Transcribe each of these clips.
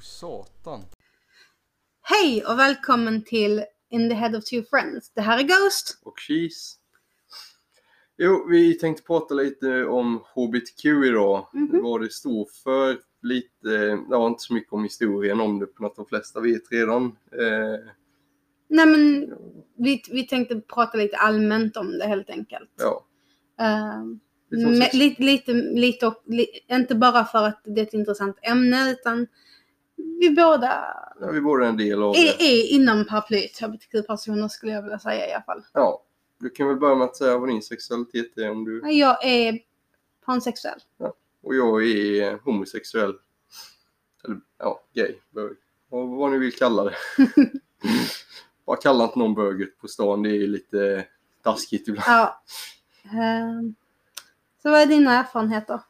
satan. Hej och välkommen till In the Head of Two Friends. Det här är Ghost. Och cheese. Jo, vi tänkte prata lite om HBTQ idag. Mhm. Vad det står för. Lite, ja inte så mycket om historien om det, på att de flesta vet redan. Eh, Nej men vi, vi tänkte prata lite allmänt om det helt enkelt. ja, Eh, lite lite, lite, lite inte bara för att det är ett intressant ämne utan vi båda ja, vi båda en del av är, det. är inom paraplyet hbtq-personer skulle jag vilja säga i alla fall. Ja, du kan väl börja med att säga vad din sexualitet är om du... Jag är pansexuell. Och jag är homosexuell. Eller ja, gay, bög. Och vad ni vill kalla det. Bara kalla inte någon böget på stan, det är lite taskigt ibland. Ja. Eh, så vad är dina erfarenheter?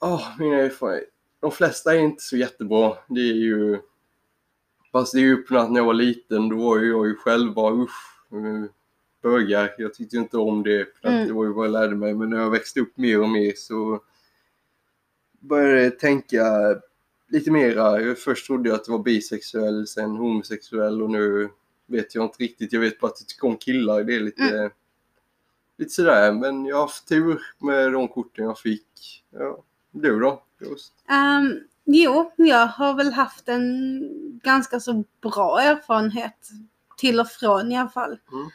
Ja, mina erfarenheter. De flesta är inte så jättebra. Det är ju... Fast det är ju när jag var liten, då var ju jag ju själv bara usch. eh, Bögar. Jag tyckte inte om det. För Mm. Det var ju vad jag lärde mig. Men när jag växte upp mer och mer så började jag tänka lite mera. Först trodde jag att det var bisexuell, sen homosexuell och nu vet jag inte riktigt. Jag vet bara att jag tycker om killar. Det är lite, lite sådär. Men jag har haft tur med de korten jag fick. Ja. Du då? Just. Um, jo, jag har väl haft en ganska så bra erfarenhet. Till och från i alla fall. Mm.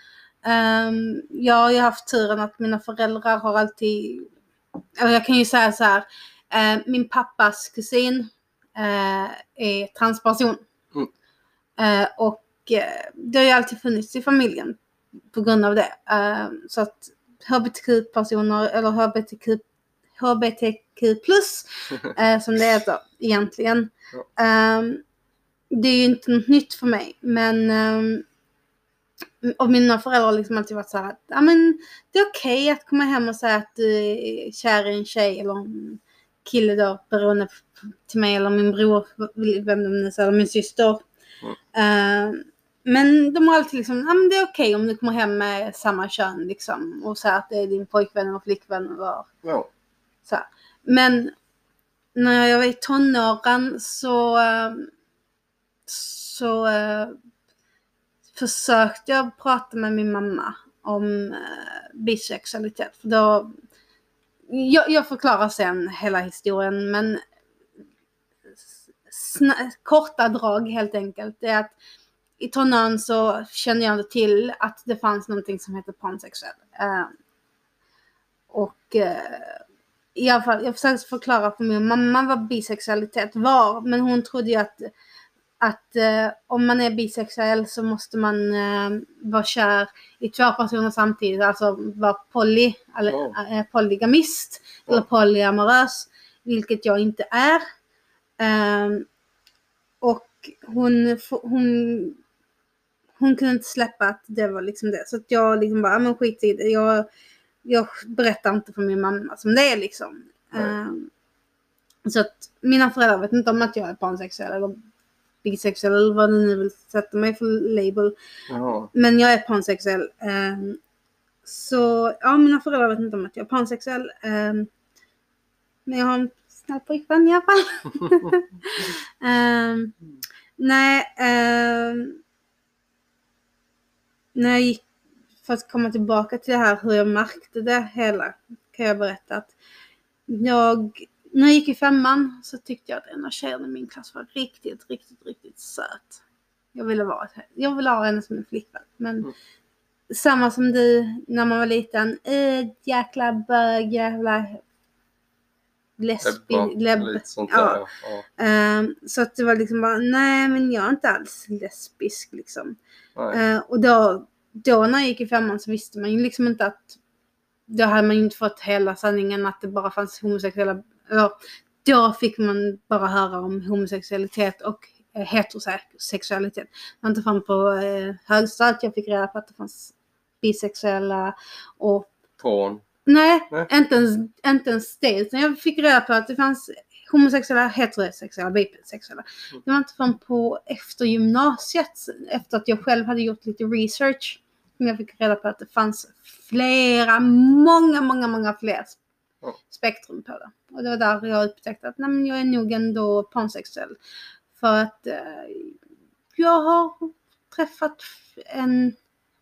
Ehm, jag har ju haft turen att mina föräldrar har alltid, eller jag kan ju säga så här. eh, min pappas kusin eh, är transperson. Mm. Eh, och eh, det har ju alltid funnits i familjen på grund av det. Så att hbtq-personer eller hbtq, hbtq plus eh, som det heter egentligen. Ehm, det är ju inte något nytt för mig men um, och mina föräldrar har liksom alltid varit så här att ja, men det är okej att komma hem och säga att du är kär i en tjej eller en kille då beroende till mig eller min bror, vem de nu säger, eller min syster. Ehm, men de har alltid liksom, ja men det är okej om du kommer hem med samma kön liksom och säger att det är din pojkvän eller flickvän eller Ja så. Men när jag var i tonåren så, eh, så eh, försökte jag prata med min mamma om eh, bisexualitet. För då, jag, jag förklarar sen hela historien men sna- korta drag helt enkelt. Det är att i tonåren så kände jag inte till att det fanns någonting som heter pansexuell. Eh, och eh, i alla fall, jag försökte förklara för min mamma vad bisexualitet var. Men hon trodde ju att, att eh, om man är bisexuell så måste man eh, vara kär i två personer samtidigt. Alltså vara poly, eller, Ja. eh, polygamist Ja. eller polyamorös. Vilket jag inte är. Ehm, och hon, hon, hon kunde inte släppa att det var liksom det. Så att jag liksom bara, "Ja, men skit i det. Jag, jag berättar inte för min mamma som det är liksom. Ehm, så att mina föräldrar vet inte om att jag är pansexuell eller bisexuell eller vad ni nu vill sätta mig för label. Jaha. Men jag är pansexuell. Ehm, så ja, mina föräldrar vet inte om att jag är pansexuell. Ehm, men jag har en snäll pojkvän i alla fall. Nej, när jag gick, för att komma tillbaka till det här hur jag märkte det hela, kan jag berätta att jag, när jag gick i femman så tyckte jag att en av tjejerna i min klass var riktigt, riktigt, riktigt söt. Jag ville vara, jag ville ha henne som en flickvän. Men Mm. samma som du när man var liten, äh, jäkla bög, jävla lesbi, Ebba, leb, Lite sånt ja. Ja. Ehm, så att det var liksom bara, nej men jag är inte alls lesbisk liksom. Eh, och då, då när jag gick i femman så visste man ju liksom inte att då hade man ju inte fått hela sanningen att det bara fanns homosexuella. Då fick man bara höra om homosexualitet och eh, heterosexualitet. Det var inte fram på eh, högstadiet jag fick reda på att det fanns bisexuella och Tran. nej, Nej. Inte, ens, inte ens det. Utan jag fick reda på att det fanns homosexuella, heterosexuella, bisexuella. Det var inte förrän på efter gymnasiet, efter att jag själv hade gjort lite research, som jag fick reda på att det fanns flera, många, många, många fler spektrum på det. Och det var där jag upptäckte att nej, men jag är nog ändå pansexuell. För att eh, jag har träffat en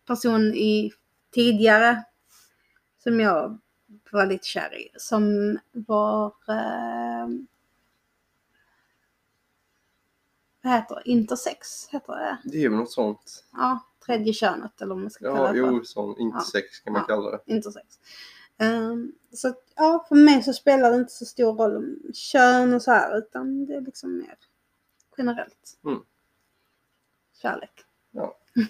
person i tidigare som jag var lite kär i. Som var eh, vad heter det? Intersex heter det. Det är väl något sånt. Ja, tredje könet eller vad man ska kalla Ja, det för. jo, sån, inte Ja. sex kan man Ja. kalla det. intersex. Um, så att, ja, för mig så spelar det inte så stor roll om kön och så här utan det är liksom mer generellt. Mm. Kärlek. Och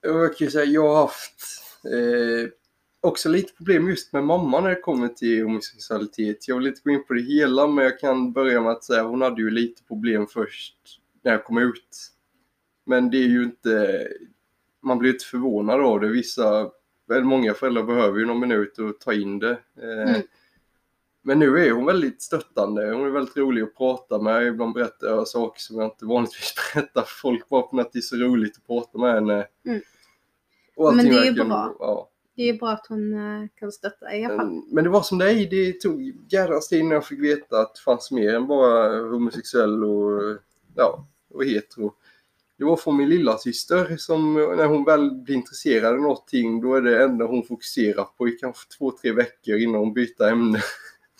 Jag kan ju säga, jag har haft eh, också lite problem just med mamma när det kommer till homosexualitet. Jag vill inte gå in på det hela, men jag kan börja med att säga hon hade ju lite problem först när jag kom ut. Men det är ju inte, man blir inte förvånad av det. Vissa, eller många föräldrar behöver ju någon minut att ta in det. Eh, Mm. Men nu är hon väldigt stöttande. Hon är väldigt rolig att prata med. Ibland berättar jag saker som jag inte vanligtvis berättar för folk bara för att det är så roligt att prata med henne. Mm. Men det är ju bra. Ja. Det är bra att hon eh, kan stötta i alla fall. Men, det var som det är. Det tog jädrans tid innan jag fick veta att det fanns mer än bara homosexuell och, ja, och hetero. Det var från min lilla syster som när hon väl blir intresserad av någonting då är det enda hon fokuserar på i kanske två, tre veckor innan hon byter ämne.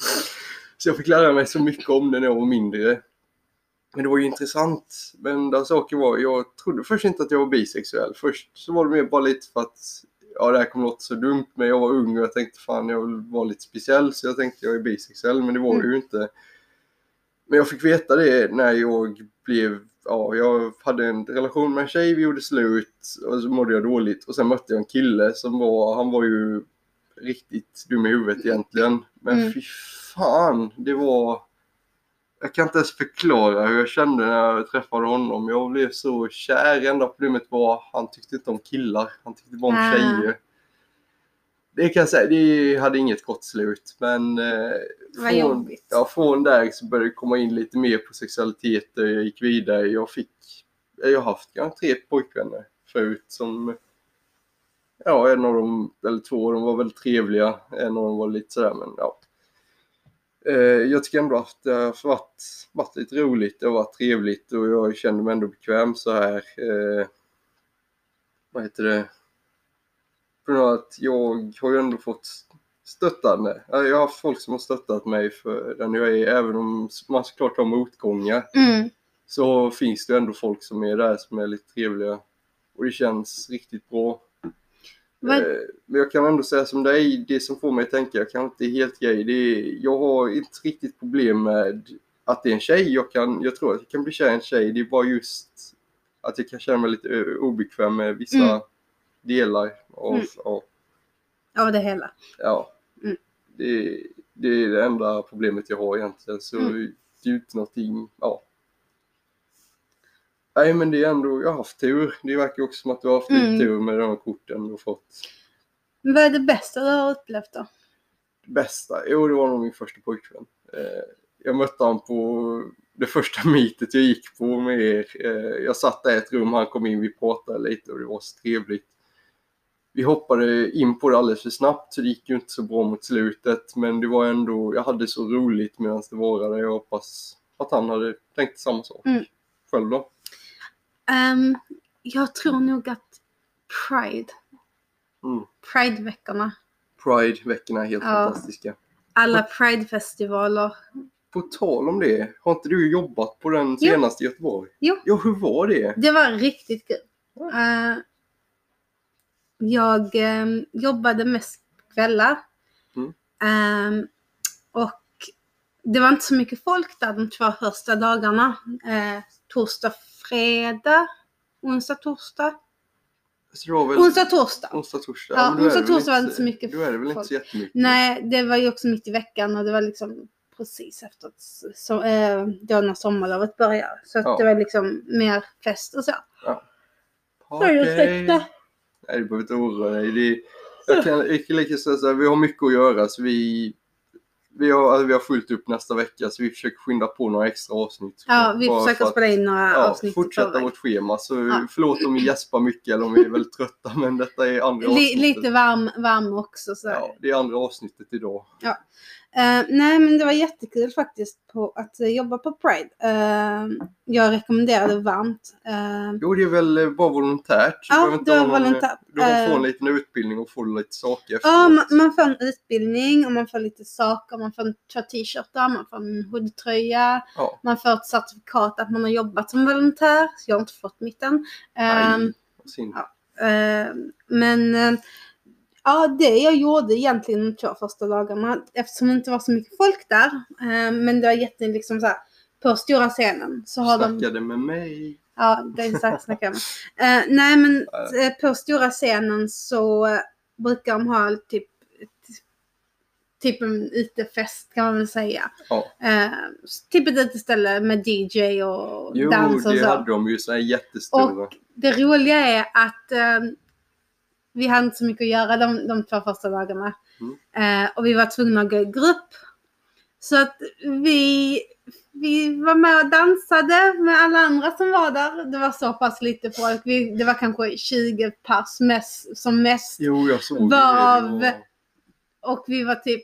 Så jag fick lära mig så mycket om det när jag var mindre. Men det var ju intressant. Men den saken var, jag trodde först inte att jag var bisexuell. Först så var det mer bara lite för att ja det här kommer låta så dumt men jag var ung och jag tänkte fan jag vill vara lite speciell så jag tänkte jag är bisexuell men det var det ju inte. Men jag fick veta det när jag blev, ja jag hade en relation med en tjej, vi gjorde slut och så mådde jag dåligt och sen mötte jag en kille som var, han var ju riktigt dum i huvudet egentligen. Men Mm. fy fan, det var jag kan inte ens förklara hur jag kände när jag träffade honom. Jag blev så kär. Enda problemet var att han tyckte inte om killar. Han tyckte bara om Ah. tjejer. Det kan jag säga, det hade inget gott slut. Men eh, från, ja, från där så började det komma in lite mer på sexualitet. Jag gick vidare. Jag fick, jag har haft kanske tre pojkvänner förut som Ja, en av dem, eller två av dem var väldigt trevliga. En av dem var lite sådär, men ja. Eh, jag tycker ändå att det har varit, varit lite roligt, det har varit trevligt och jag känner mig ändå bekväm så här. Eh, vad heter det? På grund av att jag har ju ändå fått stöttande. Ja, Jag har haft folk som har stöttat mig för den jag är, även om man såklart har motgångar Mm. så finns det ändå folk som är där som är lite trevliga. Och det känns riktigt bra. Vad- Eh, Men jag kan ändå säga som dig, det som får mig att tänka, jag kan inte helt grej, det är, jag har inte riktigt problem med att det är en tjej. Jag, kan, jag tror att jag kan bli kär i en tjej, det är bara just att jag kan känna mig lite obekväm med vissa Mm. Delar av, Mm. av Av det hela. ja. Mm. Det, det är det enda problemet jag har egentligen. Så Mm. det är inte någonting, ja. Nej men det är ändå, jag har haft tur. Det verkar också som att du har haft Mm. lite tur med de här korten du har fått. Men Vad är det bästa du har upplevt då? Det bästa? Jo det var nog min första pojkvän. Eh, jag mötte honom på det första meetet jag gick på med er. Eh, jag satt där i ett rum, han kom in, vi pratade lite och det var så trevligt. Vi hoppade in på det alldeles för snabbt så det gick ju inte så bra mot slutet. Men det var ändå, jag hade så roligt medan det varade. Jag hoppas att han hade tänkt samma sak. Mm. Själv då? Ehm, jag tror nog att Pride, Mm. Pride-veckorna, Pride-veckorna är helt Ja. fantastiska. alla Pride-festivaler. På tal om det, har inte du jobbat på den Jo. senaste i Göteborg? Jo. Ja, hur var det? Det var riktigt kul. Ja. Eh, jag ehm, jobbade mest kvällar. Mm. Ehm, och det var inte så mycket folk där de två första dagarna. Uh, torsdag, fredag, onsdag, torsdag. Väl Onsdag, torsdag. onsdag, torsdag? Ja, onsdag, torsdag var inte så mycket Då är det väl inte folk. så jättemycket? Nej, det var ju också mitt i veckan och det var liksom precis efter att, så, eh, då när sommarlovet började. Så Ja. det var liksom mer fest och så. Okej. Ursäkta. Nej, du behöver inte oroa dig. Det, jag kan jag kan lika säga så här, vi har mycket att göra så vi, vi, har, alltså, vi har fullt upp nästa vecka så vi försöker skynda på några extra avsnitt. Ja, vi försöker att, spela in några ja, avsnitt fortsätta vårt schema. Så Ja. förlåt om vi gäspar mycket eller om vi är väldigt trötta men detta är andra avsnittet. lite varm, varm också. Så. Ja, det är andra avsnittet idag. Eh, nej men det var jättekul faktiskt på att jobba på Pride. Eh, jag rekommenderar det varmt. Eh, Jo, det är väl bara volontärt. Ja, behöver inte det ha var någon, eh, volontärt. Du får en liten utbildning och få lite saker efteråt. Ja, man, man får en utbildning och man får lite saker. Man får två t-shirtar, man får en hoodtröja, Ja. man får ett certifikat att man har jobbat som volontär. Jag har inte fått mitt än. Nej, Ehm, synd. ja. Eh, men ja, det jag gjorde egentligen de två första dagarna, eftersom det inte var så mycket folk där, eh, men det var jätte liksom så här, på stora scenen så har de... Snackade med mig. Ja, det är snackar jag om. Eh, nej men eh, på stora scenen så eh, brukar de ha typ Typ en utefest kan man väl säga. Ja. Eh, typ ett uteställe med DJ och Jo, dans och det så. hade de ju så här jättestora. Och det roliga är att eh, vi hade inte så mycket att göra de, de två första dagarna. Mm. Eh, och vi var tvungna att gå i grupp. Så att vi, vi var med och dansade med alla andra som var där. Det var så pass lite folk. Vi, det var kanske 20 pers mest, som mest. Jo, jag såg Varav- det. Och vi var typ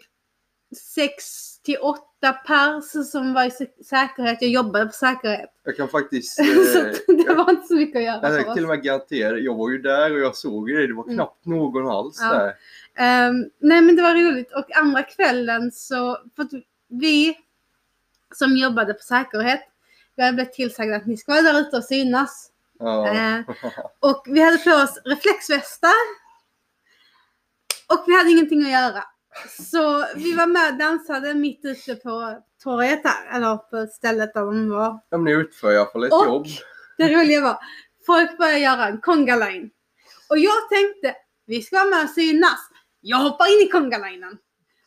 6 till 8 pers som var i sä- säkerhet. Jag jobbade på säkerhet. Jag kan faktiskt... så Eh, det var inte så mycket att göra jag kan till och med garantera, jag var ju där och jag såg det. Det var Mm. knappt någon alls Ja. där. Ehm, nej men det var roligt och andra kvällen så, för vi som jobbade på säkerhet, vi hade blivit tillsagda att ni ska vara där ute och synas. Ja. Eh, och vi hade på oss reflexvästar. Och vi hade ingenting att göra. Så vi var med och dansade mitt ute på torget här, eller på stället där de var. Ja, men ni utför i alla fall ett Och- jobb. Det roliga var, folk började göra en conga line. Och jag tänkte, vi ska vara med och synas. Jag hoppar in i conga linen.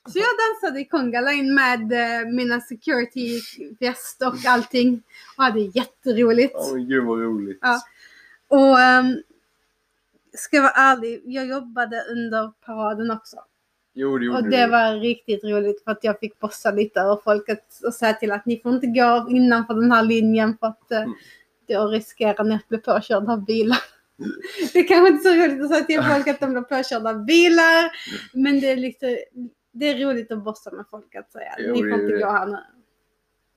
Så jag dansade i conga line med eh, mina security väst och allting. Och hade jätteroligt. Ja, men gud vad roligt. Ja. Och um, ska jag vara ärlig, jag jobbade under paraden också. Jo, det gjorde Och det du. var riktigt roligt för att jag fick bossa lite över folket och säga till att ni får inte gå innanför den här linjen för att eh, Mm. då riskerar ni att bli påkörda av bilar. Det är kanske inte så roligt att säga till folk att de blir påkörda av bilar. Men det är, lite, det är roligt att bossa med folk att säga Jo, ni får inte det. gå här nu.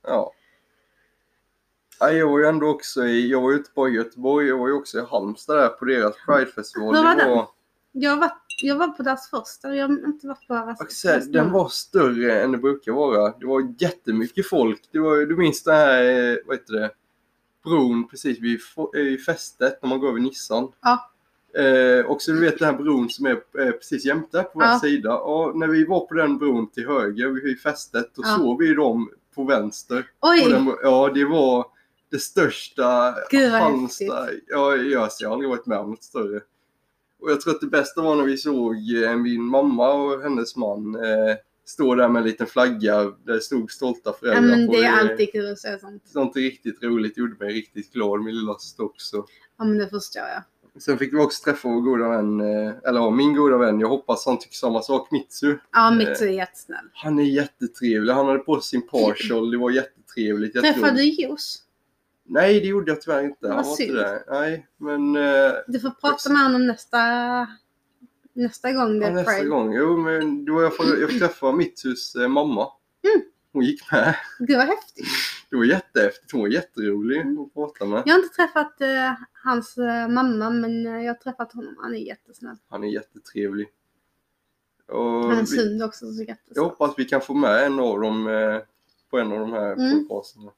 Ja. ja. Jag var ju ändå också i, jag var ju inte bara i Göteborg, jag var ju också i Halmstad där på deras Pridefestival. Hur var det var, Jag var, jag var på deras första, jag har inte varit på deras säga, den var större än det brukar vara. Det var jättemycket folk. Det var, du minns det här, eh, vad heter det, bron precis vid i fästet när man går över Nissan. Ja. Eh, och så du vet den här bron som är eh, precis jämte på Ja. vår sida. Och när vi var på den bron till höger vid fästet, då Ja. såg vi dem på vänster. Oj! den, ja, det var det största Gud, Halmstad. Ja, jag, jag har aldrig varit med om något större. Och jag tror att det bästa var när vi såg eh, min mamma och hennes man eh, stå där med en liten flagga där det stod stolta Ja, föräldrar men på. det är alltid kul att se sånt. Sånt är riktigt roligt, gjorde mig riktigt glad, min lilla också. Ja, men det förstår jag. Sen fick vi också träffa vår goda vän, eh, eller ja, min goda vän, jag hoppas han tycker samma sak, Mitsu. Ja, Mitsu är jättesnäll. Han är jättetrevlig, han hade på sig sin partial, det var jättetrevligt. Träffade du Jos? Nej, det gjorde jag tyvärr inte. Vad Han var synd. där. Nej, men eh, Du får prata med honom nästa, nästa gång det ja, är nästa Pride. gång. Jo, men då jag får, jag får träffa Mitsus eh, mamma. Mm. Hon gick med. Gud vad häftigt. Det var jättehäftigt. Hon var jätterolig Mm. att prata med. Jag har inte träffat eh, hans eh, mamma men eh, jag har träffat honom. Han är jättesnäll. Han är jättetrevlig. Och Hans vi, hund också så jag hoppas vi kan få med en av dem eh, på en av de här Mm. podcasterna.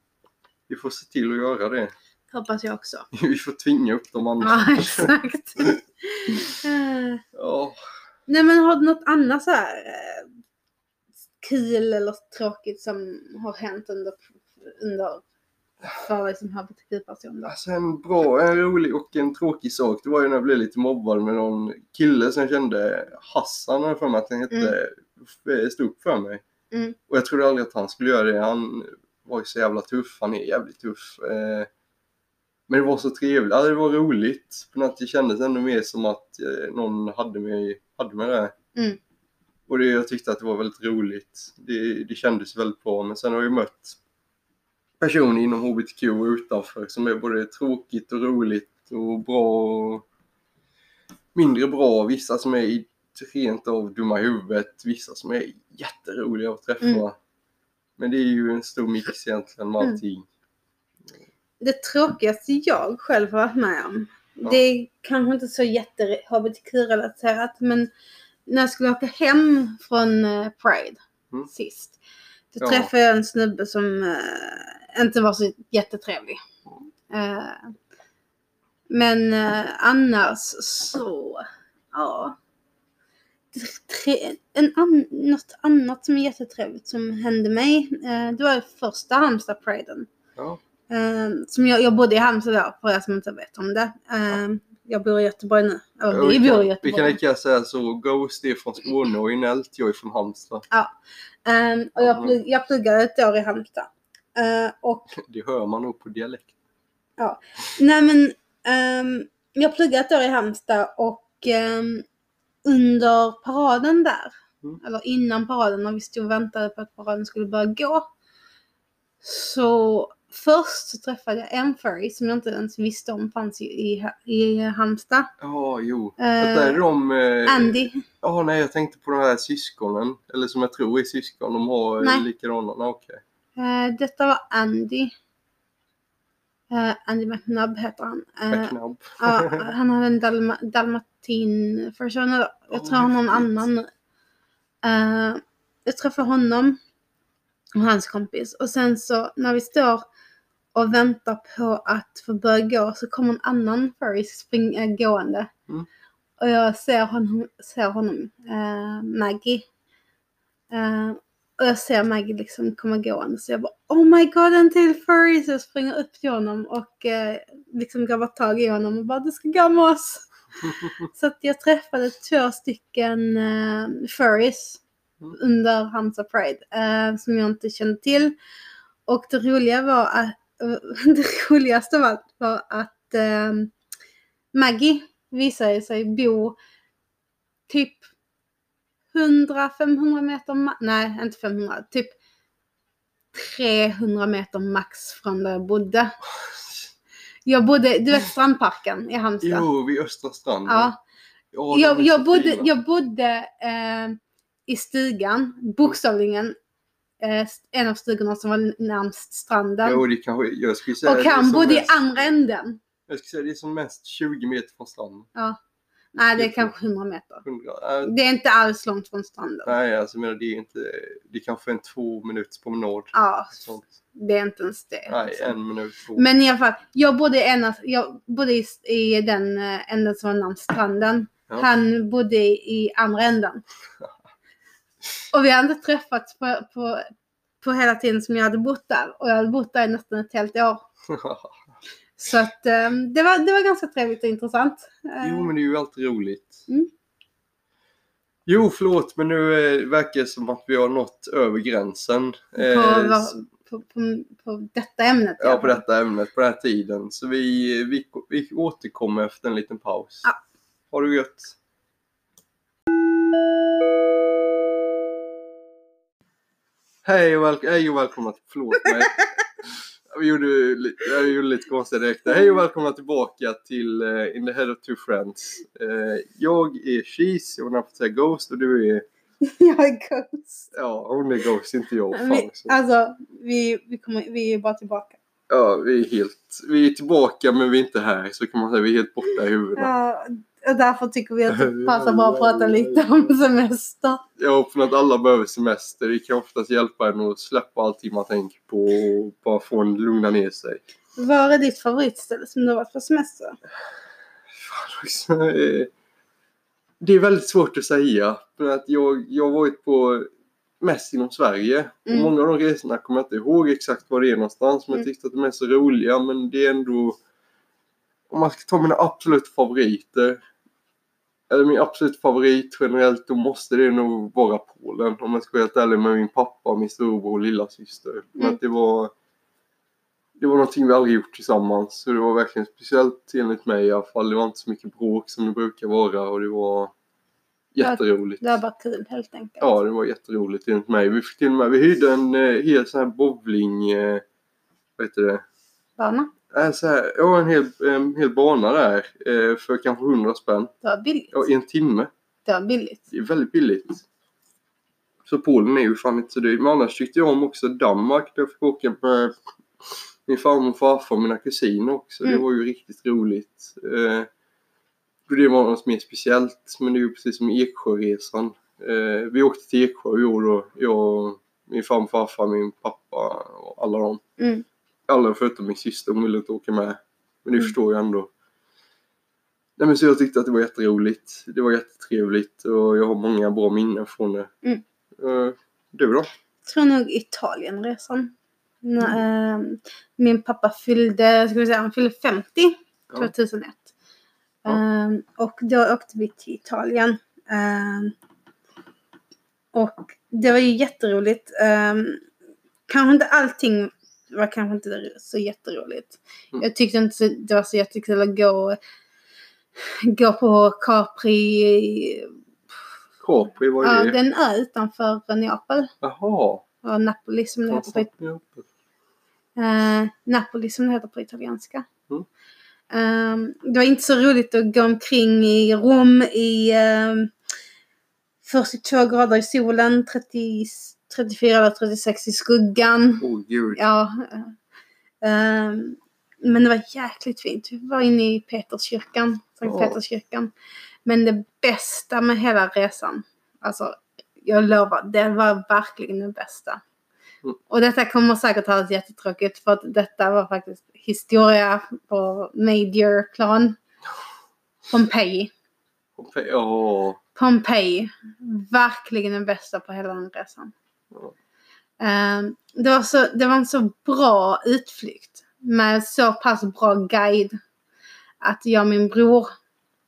Vi får se till att göra det. Hoppas jag också. Vi får tvinga upp dem andra. Ja, exakt. Ja. Nej men har du något annat så här eh, kul eller tråkigt som har hänt under, under för dig som hbtq-person? Alltså en bra, en rolig och en tråkig sak. Det var ju när jag blev lite mobbad med någon kille som jag kände, Hassan har för mig att han hette, mm. stod upp för mig. Mm. Och jag trodde aldrig att han skulle göra det. Han var ju så jävla tuff. Han är jävligt tuff. Eh, men det var så trevligt. Det var roligt. På något det kändes ändå mer som att eh, någon hade mig, hade mig där. Mm. Och det, jag tyckte att det var väldigt roligt. Det, det kändes väldigt bra. Men sen har jag mött personer inom HBTQ och utanför som är både tråkigt och roligt och bra och mindre bra. Vissa som är i rent av dumma i huvudet, vissa som är jätteroliga att träffa. Mm. Men det är ju en stor mix egentligen med Mm. allting. Det tråkigaste jag själv har varit med om. Ja. Det är kanske inte så jätte hbtq-relaterat men när jag skulle åka hem från eh, Pride Mm. sist. Då Ja. träffade jag en snubbe som eh, inte var så jättetrevlig. Eh, men eh, annars så, ja. Tre, en an, något annat som är jättetrevligt som hände mig. Eh, det var första Halmstad-priden. Ja. Eh, som jag, jag bodde i Halmstad då, för er som inte vet om det. Eh, Jag bor i Göteborg nu. Eller vi vi, bor i kan, vi kan Göteborg. lika säga så, Ghost är från Skåne och Inelt, jag är från Halmstad. Eh, och jag, plugg, jag pluggade ett år i Halmstad. Eh, och Det hör man nog på dialekt. Nej men ehm, jag pluggade ett år i Halmstad och ehm, under paraden där, Mm. eller innan paraden när vi stod och väntade på att paraden skulle börja gå. Så först så träffade jag en furry som jag inte ens visste om fanns i, i, i Halmstad. Ja, jo. Eh, Detta är de... Eh, Andy. Ja, nej, jag tänkte på de här syskonen. Eller som jag tror är syskon. De har Nej. likadana. Okej. Eh, detta var Andy. Eh, Andy McNubb heter han. Eh, Med knabb. Ja, han hade en dalma, dalmatin version. eller Jag tror han har häftigt. annan. Uh, jag träffade honom och hans kompis. Och sen så när vi står och väntar på att få börja gå så kommer en annan furry spring, äh, gående. Mm. Och jag ser honom, ser honom eh, Maggie. Eh, och jag ser Maggie liksom komma gående. Så jag bara Oh my god en till furry! Så jag springer upp till honom och eh, liksom grabbar tag i honom och bara du ska gå med oss. Så att jag träffade två stycken eh, furries Mm. under Halmstad Pride eh, som jag inte kände till. Och det roliga var att det roligaste av allt var att eh, Maggie visade sig bo typ 100-500 meter, nej inte 500, typ 300 meter max från där jag bodde. Jag bodde, du vet strandparken i Halmstad? Jo, vid Östra stranden. Ja. Ja, jag, jag bodde, jag bodde eh, i stugan, bokstavligen eh, en av stugorna som var närmst stranden. Jo, det kanske... Jag skulle säga och han bodde i mest, andra änden. Jag skulle säga det är som mest 20 meter från stranden. Nej, det är kanske 100 meter. 100. Äh, Det är inte alls långt från stranden. nej, alltså menar det är inte... Det är kanske en två minuters promenad. Ja, Sånt. det är inte ens det. Nej, alltså. en minut, två. Men i alla fall, jag bodde, i ena, jag bodde i, i den eh, änden som var närmast stranden. Ja. Han bodde i, andra änden. Och vi hade träffats på, på, på hela tiden som jag hade bott där. Och jag hade bott där i nästan ett helt år. Så att eh, det, var, det var ganska trevligt och intressant. Eh, Jo, men det är ju alltid roligt. Mm. Jo, förlåt, men nu eh, verkar det som att vi har nått över gränsen. Eh, På s- på, på, på detta ämnet. ja, på detta ämnet, på den här tiden. Så vi, vi, vi återkommer efter en liten paus. Ja. Ha det gött! Hej och, väl- hej och välkomna till... Förlåt mig. Vi gjorde, jag gjorde lite konstiga direkt. där. Hej och välkomna tillbaka till eh, In the Head of Two Friends. Eh, jag är Cheese, jag vill nästan säga Ghost och du är... jag är ghost. Ja, hon är Ghost, inte jag. Fan Vi, alltså, vi, vi, kommer, vi är bara tillbaka. Ja, vi är helt... Vi är tillbaka men vi är inte här, så kan man säga. Vi är helt borta i huvudena. Ja, och därför tycker vi att det passar bra att prata lite om semester. Ja, för att alla behöver semester. Det kan oftast hjälpa en att släppa allting man tänker på och bara få en lugna ner sig. Var är ditt favoritställe som du har varit på semester? Eh, Det är väldigt svårt att säga. För att jag, jag har varit på mest inom Sverige. Mm. Och många av de resorna kommer jag inte ihåg exakt var det är någonstans. Men Mm. jag tyckte att de är så roliga. Men det är ändå... Om man ska ta mina absolut favoriter. Eller min absolut favorit generellt. Då måste det nog vara Polen. Om jag ska vara helt ärlig med min pappa, min storebror och lilla syster. För Mm. att det var... Det var någonting vi aldrig gjort tillsammans. Så det var verkligen speciellt enligt mig i alla fall. Det var inte så mycket bråk som det brukar vara. Och det var jätteroligt. Det var bara kul helt enkelt. Ja, det var jätteroligt enligt mig. Vi fick till och med, vi hyrde en eh, hel sån här bowling, eh, vad heter det? Bana. Äh, så här, ja, en hel, en hel bana där eh, för kanske 100 spänn. Det var billigt. Ja, i en timme. Det var billigt. Det är väldigt billigt. Så Polen är ju fan inte så dyrt. Men annars tyckte jag om också Danmark. Där jag fick åka med min farmor och farfar och mina kusiner också. Det Mm. var ju riktigt roligt. Eh, det var något mer speciellt. Men det är ju precis som Eksjöresan. Eh, vi åkte till Eksjö i år då. Jag, min farmor och farfar, min pappa och alla dem. Mm. Alla förutom min syster, hon ville inte åka med. Men det Mm. förstår jag ändå. Nej men så jag tyckte att det var jätteroligt. Det var jättetrevligt och jag har många bra minnen från det. Mm. Eh, du då? Jag tror nog Italienresan. När, ehm, min pappa fyllde, ska vi säga, han fyllde 50 Ja. 2001. Ja. Ehm, och då åkte vi till Italien. Ehm, och det var ju jätteroligt. Um, kanske inte allting var kanske inte så jätteroligt. Mm. Jag tyckte inte det var så jättekul att gå, gå på Capri. Capri, vad är Ja, det? det är en ö utanför Neapel. Jaha. Och Napoli som det heter på Ja. Eh, Napoli som det heter på italienska. Mm. Ehm, det var inte så roligt att gå omkring i Rom i um, 42 grader i solen, 30, 34 eller 36 i skuggan. Åh gud. Ja. ehm, men det var jäkligt fint. Vi var inne i Peterskyrkan, Sankt Ja. Peterskyrkan. Men det bästa med hela resan, alltså jag lovar, det var verkligen det bästa. Mm. Och detta kommer säkert höras jättetråkigt för att detta var faktiskt historia på major plan. Pompeji. Ja. Pompeji. Verkligen den bästa på hela den resan. Ehm, det, var så, det var en så bra utflykt med så pass bra guide att jag och min bror,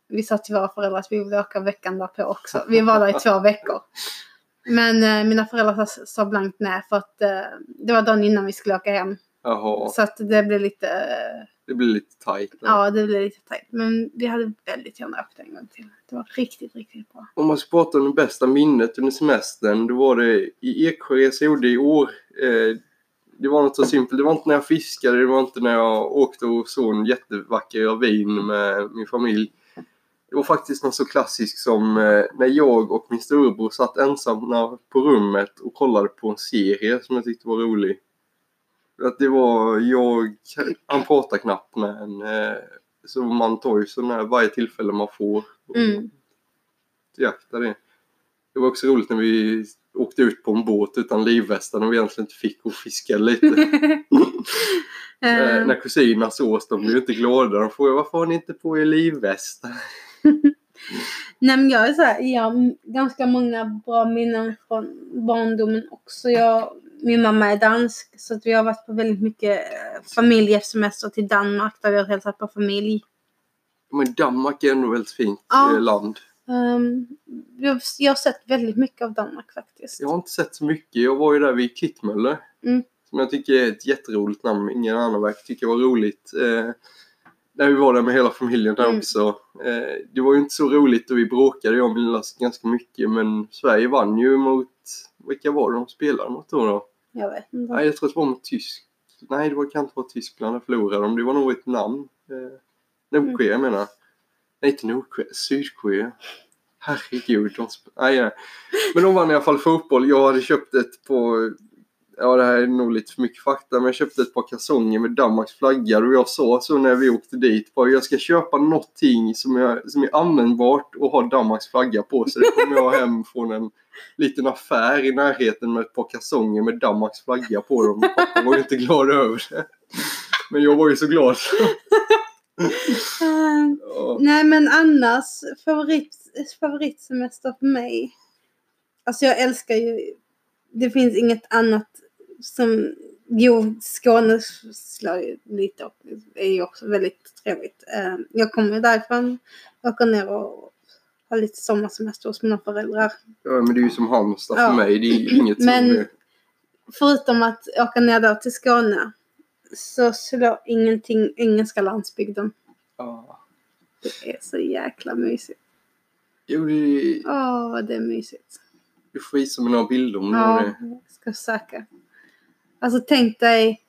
vi sa till våra föräldrar att vi ville åka veckan därpå också. Vi var där i två veckor. Men eh, mina föräldrar sa, sa blankt nej för att eh, det var dagen innan vi skulle åka hem. Jaha. Så att det blev lite, Det blir lite tajt. ja det blev lite tajt. Men vi hade väldigt gärna åkt en gång till. Det var riktigt, riktigt bra. Om man ska prata om det bästa minnet under semestern, då var det i Eksjöresa jag gjorde i år. Eh, det var något så simpelt. Det var inte när jag fiskade, det var inte när jag åkte och såg en jättevacker ravin med min familj. Det var faktiskt något så klassiskt som eh, när jag och min storebror satt ensamma på rummet och kollade på en serie som jag tyckte var rolig. Att det var jag, han pratar knappt men eh, så man tar ju sån här varje tillfälle man får. Mm. Jakta det. Det var också roligt när vi åkte ut på en båt utan livvästar och vi egentligen inte fick och fiska lite. Eh, Ehm, när kusinerna såg de blev inte glada. De frågade varför har ni inte på er livvästar? Nej men jag är så här, jag har ganska många bra minnen från barndomen också. Jag, min mamma är dansk så att vi har varit på väldigt mycket eh, familjesemester till Danmark där vi har hälsat på familj. Men Danmark är ändå väldigt fint Ja. eh, land. Um, jag, jag har sett väldigt mycket av Danmark faktiskt. Jag har inte sett så mycket. Jag var ju där vid Kittmöller. Mm. Som jag tycker är ett jätteroligt namn. Ingen annan verkar tycka var roligt. Eh, när vi var där med hela familjen där Mm. också. Eh, det var ju inte så roligt och vi bråkade jag och min ganska mycket. Men Sverige vann ju mot... Vilka var det de spelade mot då? då? Jag vet inte. Nej, jag tror att det var mot Tysk. Nej, det var, kan inte vara Tyskland jag förlorade dem. Det var nog ett namn. Eh, Nordkorea Mm. menar. Nej, inte Nordkorea. Sydkorea. Herregud. De nej, nej. Men de vann i alla fall fotboll. Jag hade köpt ett på... Ja, det här är nog lite för mycket fakta. Men jag köpte ett par kalsonger med Danmarks flagga. Och jag sa så när vi åkte dit. Bara, jag ska köpa någonting som är, som är användbart och har Danmarks flagga på. Så det kommer jag hem från en liten affär i närheten med ett par kalsonger med Danmarks flagga på dem. Pappa var ju inte glad över det. Men jag var ju så glad. Ehm, Ja. Nej men annars, favorit, favoritsemester för mig. Alltså jag älskar ju, det finns inget annat som, jo ju lite och är ju också väldigt trevligt. Eh, Jag kommer därifrån, åker ner och har lite sommarsemester hos mina föräldrar. ja, men det är ju som Halmstad för Ja. mig. Det är ju inget Men- som... är- Förutom att åka ner då till Skåne så slår ingenting engelska landsbygden. Ja. Det är så jäkla mysigt. Jo, det, Åh, det är mysigt. du får visa mig några bilder om Ja, det. jag ska söka. Alltså tänk dig.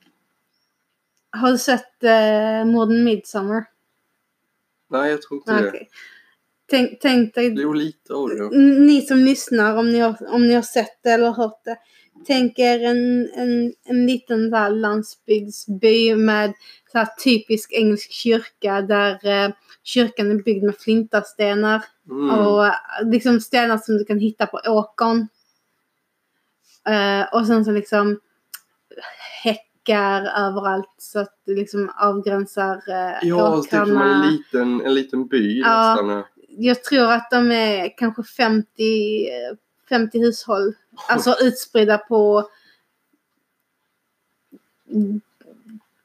Har du sett eh, Modern Midsummer? Nej, jag tror inte Nej, det. tänk, tänk dig Jo, lite av det. ni som lyssnar, om ni har, om ni har sett det eller hört det. Tänk er en, en, en liten här landsbygdsby med så här typisk engelsk kyrka där eh, kyrkan är byggd med flintastenar. Mm. Och liksom stenar som du kan hitta på åkern. Eh, och sen så liksom häckar överallt så att det liksom avgränsar uh, Ja, typ som åkrarna. en liten, en liten by Ja. nästan. ja. Jag tror att de är kanske 50, eh, 50 hushåll. Alltså utspridda på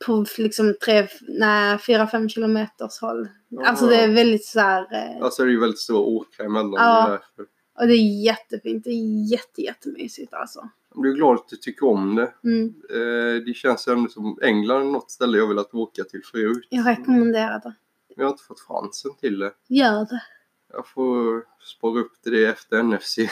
på liksom tre, nej, fyra, fem kilometers håll. Alltså det är väldigt så här, eh, Alltså det är ju väldigt stora åkrar emellan. Ja. det och det är jättefint. Det är jätte, jättemysigt alltså. Blir glad att du tycker om det. Mm. Eh, det känns ändå som England är något ställe jag velat åka till förut. Jag rekommenderar det. Men jag har inte fått chansen till det. Gör det. Jag får spara upp till det efter NFC.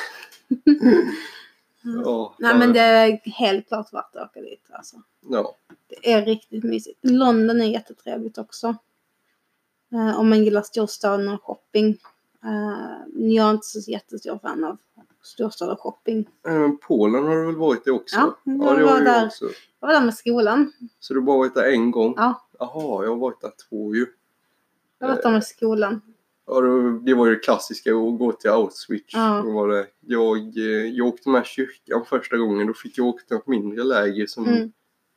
ja, Nej men det är helt klart värt att åka dit alltså. Ja. Det är riktigt mysigt. London är jättetrevligt också. Eh, om man gillar storstaden och shopping. Eh, jag är inte så jättestor fan av storstad och shopping. Eh, Polen har du väl varit i också? Ja, ja jag har var jag där. också. Jag var där med skolan. Så du har bara varit där en gång? Ja, Jaha, jag har varit där två ju. jag var där med skolan. Ja, det var ju det klassiska att gå till Auschwitz. Ja. Var det, jag, eh, jag åkte med kyrkan första gången. Då fick jag åka till ett mindre läger som Mm.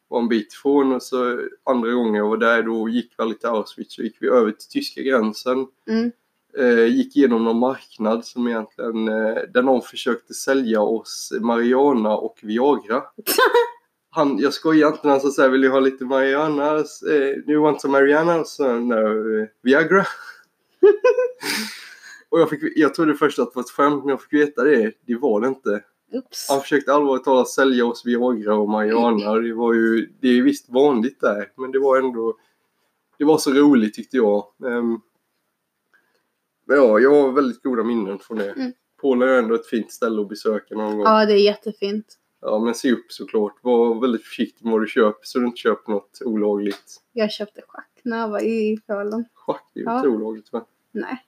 var en bit ifrån. Och så andra gången jag var där då gick vi aldrig till Auschwitz. Så gick vi över till tyska gränsen. Mm. Eh, gick igenom någon marknad som egentligen, eh, där någon försökte sälja oss Mariana och Viagra. Han, jag skojar inte när han sa såhär, vill du ha lite Mariana? Eh, do you want some Mariana? Så, no, eh, Viagra. och jag, fick, jag trodde först att det var ett skämt, men jag fick veta det. Det var det inte. Oops. Han försökte allvarligt talat sälja oss Viagra och Mariana. Det var ju, det är visst vanligt där, men det var ändå, det var så roligt tyckte jag. Ehm, men ja, jag har väldigt goda minnen från det. Mm. Polen är ändå ett fint ställe att besöka någon gång. Ja, det är jättefint. Ja, men se upp såklart. Var väldigt försiktig med vad du köper så du inte köper något olagligt. Jag köpte schack när jag var i Polen. Schack är ju Ja. inte olagligt va? Nej.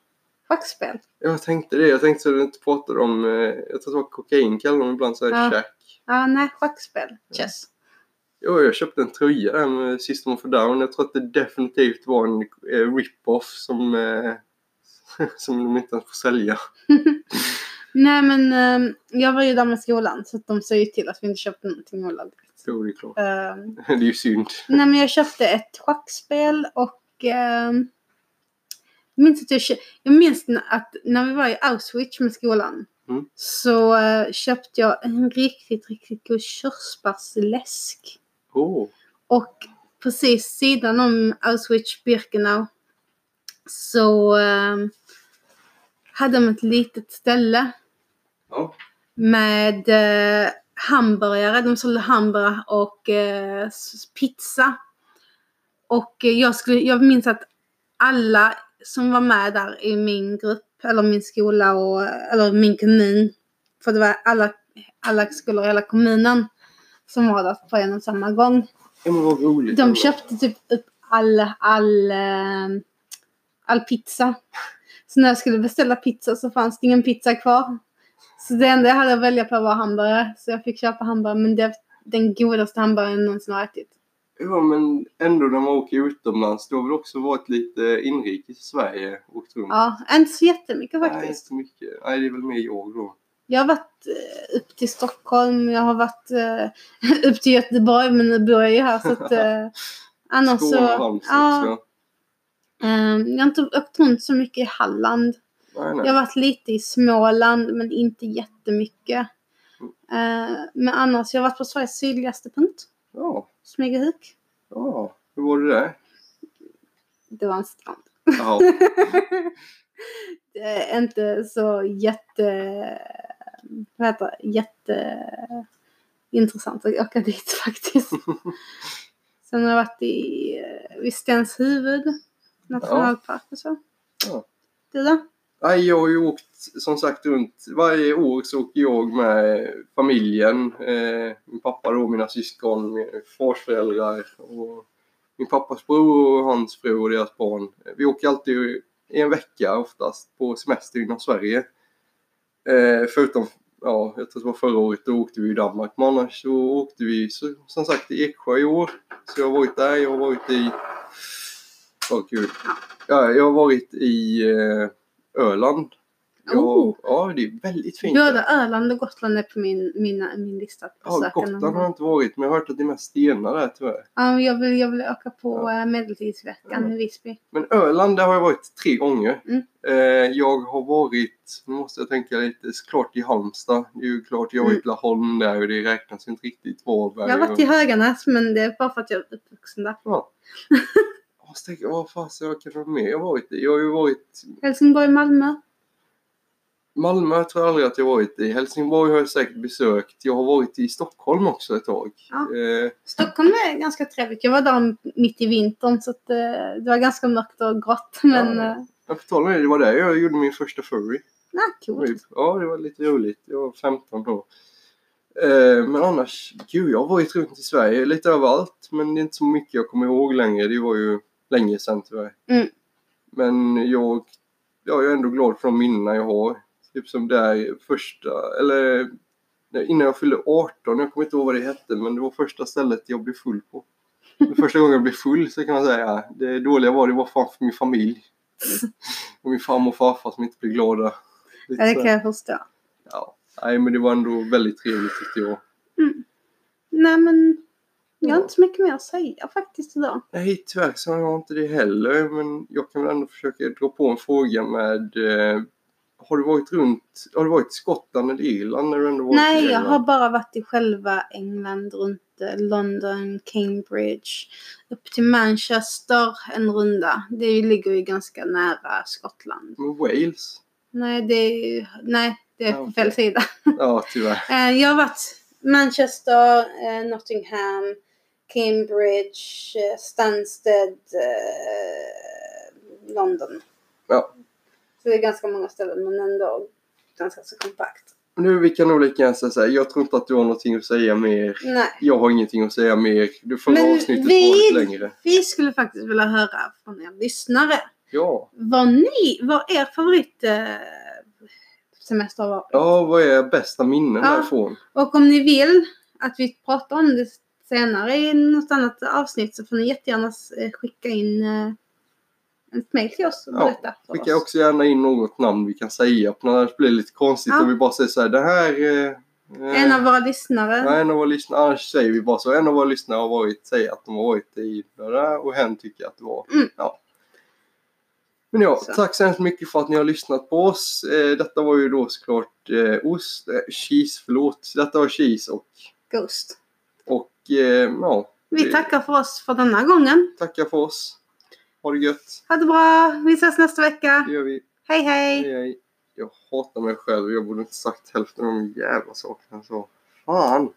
Schackspel. Jag tänkte det. Jag tänkte så du inte pratade om, eh, jag tror att det var kokain kallar de ibland så här Ja. Ja, nej, schackspel. Chess. Ja, jag köpte en tröja där med System of a Down. Jag tror att det definitivt var en eh, rip-off som, eh, som de inte ens får sälja. Nej, men ehm, jag var ju där med skolan så de sa ju till att vi inte köpte någonting olagligt. Så det är klart. Ehm, Det är ju synd. nej, men jag köpte ett schackspel och ehm, jag minns att jag, jag minns att när vi var i Auschwitz med skolan Mm. så eh, köpte jag en riktigt, riktigt god körsbärsläsk. Åh, Och precis sidan om Auschwitz-Birkenau så ehm, hade de ett litet ställe ja. med eh, hamburgare. De sålde hamburgare och eh, pizza. Och jag, skulle, jag minns att alla som var med där i min grupp, eller min skola och, eller min kommun, för det var alla, alla skolor i hela kommunen som var där på en och samma gång. ja men vad roligt. De köpte typ upp all, all, eh, all pizza. Så när jag skulle beställa pizza så fanns det ingen pizza kvar. Så det enda jag hade att välja på var hamburgare. Så jag fick köpa hamburgare. Men det är den godaste hamburgaren jag någonsin har ätit. Ja, men ändå när man åker utomlands. Du har väl också varit lite inrikes i Sverige? Runt? Ja, inte så jättemycket Nej, faktiskt. inte så mycket. Nej, det är väl mer jag då. Jag har varit eh, upp till Stockholm. Jag har varit eh, upp till Göteborg. Men nu bor jag ju här så att... Eh, annars så... Skåne och Halmstad Ja, också. Eh, jag har inte åkt runt så mycket i Halland. Nej, nej. Jag har varit lite i Småland men inte jättemycket. Eh, men annars, jag har varit på Sveriges sydligaste punkt. Ja, Smygehuk. ja. Hur var det där? Det var en strand. Jaha. Det är inte så jätte... Vad heter det? Jätte... Intressant att åka dit faktiskt. Sen har jag varit i, eh, vid Stenshuvud nationalpark och så. Ja. Du då? Nej, jag har ju åkt som sagt runt. Varje år så åker jag med familjen. Eh, min pappa då, mina syskon, min fars föräldrar och min pappas bror och hans fru och deras barn. Vi åker alltid i en vecka oftast på semester inom Sverige. Eh, förutom, ja, jag tror det var förra året, då åkte vi i Danmark. Men annars så åkte vi så, som sagt till Eksjö i år. Så jag har varit där, jag har varit i... Åh kul. Ja, jag har varit i eh, Öland. Jag, Oh. Ja, det är väldigt fint. Både Öland och Gotland är på min, mina, min lista Ja, Gotland har jag inte varit, men jag har hört att det är mest stenar där tyvärr. Ja, jag, vill, jag vill åka på Ja. ja. Medeltidsveckan Ja. i Visby. Men Öland, där har jag varit tre gånger. Mm. Eh, jag har varit, nu måste jag tänka lite, såklart i Halmstad. Det är ju klart, jag har varit i Laholm där och det räknas inte riktigt Varberg. Jag har varit i Höganäs men det är bara för att jag är uppvuxen där. Ja. Måste tänka, vad fasen jag kan vara med jag har varit i? Jag har ju varit Helsingborg, Malmö. Malmö tror jag aldrig att jag varit i. Helsingborg har jag säkert besökt. Jag har varit i Stockholm också ett tag. Ja. Eh, Stockholm är ganska trevligt. Jag var där mitt i vintern så att, eh, det var ganska mörkt och grått. Men Ja. ja. jag med det, var där jag gjorde min första furry. nej, coolt. Ja, det var lite roligt. Jag var 15 då. Eh, men annars, gud, jag har varit runt i Sverige lite överallt. Men det är inte så mycket jag kommer ihåg längre. Det var ju länge sedan tyvärr. Mm. Men jag, ja, jag är ändå glad för de minnena jag har. Typ som där första, eller innan jag fyllde 18, jag kommer inte ihåg vad det hette, men det var första stället jag blev full på. Första gången jag blev full så kan man säga, det dåliga var det var fan för min familj. Och min farmor och farfar som inte blev glada. Lite Ja, det kan jag förstå. Ja, nej men det var ändå väldigt trevligt tyckte jag. Nej men jag har inte så mycket mer att säga faktiskt idag. Nej, tyvärr så har jag inte det heller. Men jag kan väl ändå försöka dra på en fråga med eh, Har du varit runt, har du varit i Skottland eller Irland när du ändå varit Nej, jag har bara varit i själva England runt eh, London, Cambridge, upp till Manchester en runda. Det ligger ju ganska nära Skottland. Men Wales? Nej, det är, nej, det är på okej. fel sida. Ja, tyvärr. Eh, Jag har varit Manchester, eh, Nottingham, Cambridge, eh, Stansted, eh, London. Ja. Så det är ganska många ställen men ändå ganska så kompakt. Nu, vi kan nog lika gärna säga jag tror inte att du har någonting att säga mer. Nej. Jag har ingenting att säga mer. Det förra Men avsnittet vi- var lite längre. Vi skulle faktiskt vilja höra från er lyssnare. Ja. Vad ni, vad er favorit eh, semester var. Ja, vad är bästa minnen Ja. därifrån? Och om ni vill att vi pratar om det senare i något annat avsnitt så får ni jättegärna eh, skicka in eh, ett mejl till oss och Ja, berätta för Skicka oss. också gärna in något namn vi kan säga. För annars blir det lite konstigt Ja. om vi bara säger så här, det här... Eh, eh, En av våra lyssnare. Ja, en av våra lyssnare, annars säger vi bara så. En av våra lyssnare har varit, säger att de har varit i det där och hen tycker att det var. Mm. Ja. Men ja, Så. tack så hemskt mycket för att ni har lyssnat på oss. Eh, detta var ju då såklart eh, ost, eh, cheese, förlåt. Detta var cheese och, Ghost. Eh, ja, Vi Det- tackar för oss för denna gången. tackar för oss. Ha det gött. Ha det bra. Vi ses nästa vecka. Det gör vi. Hej hej. Hej, hej. Jag hatar mig själv. Jag borde inte sagt hälften av de jävla sakerna så. Fan!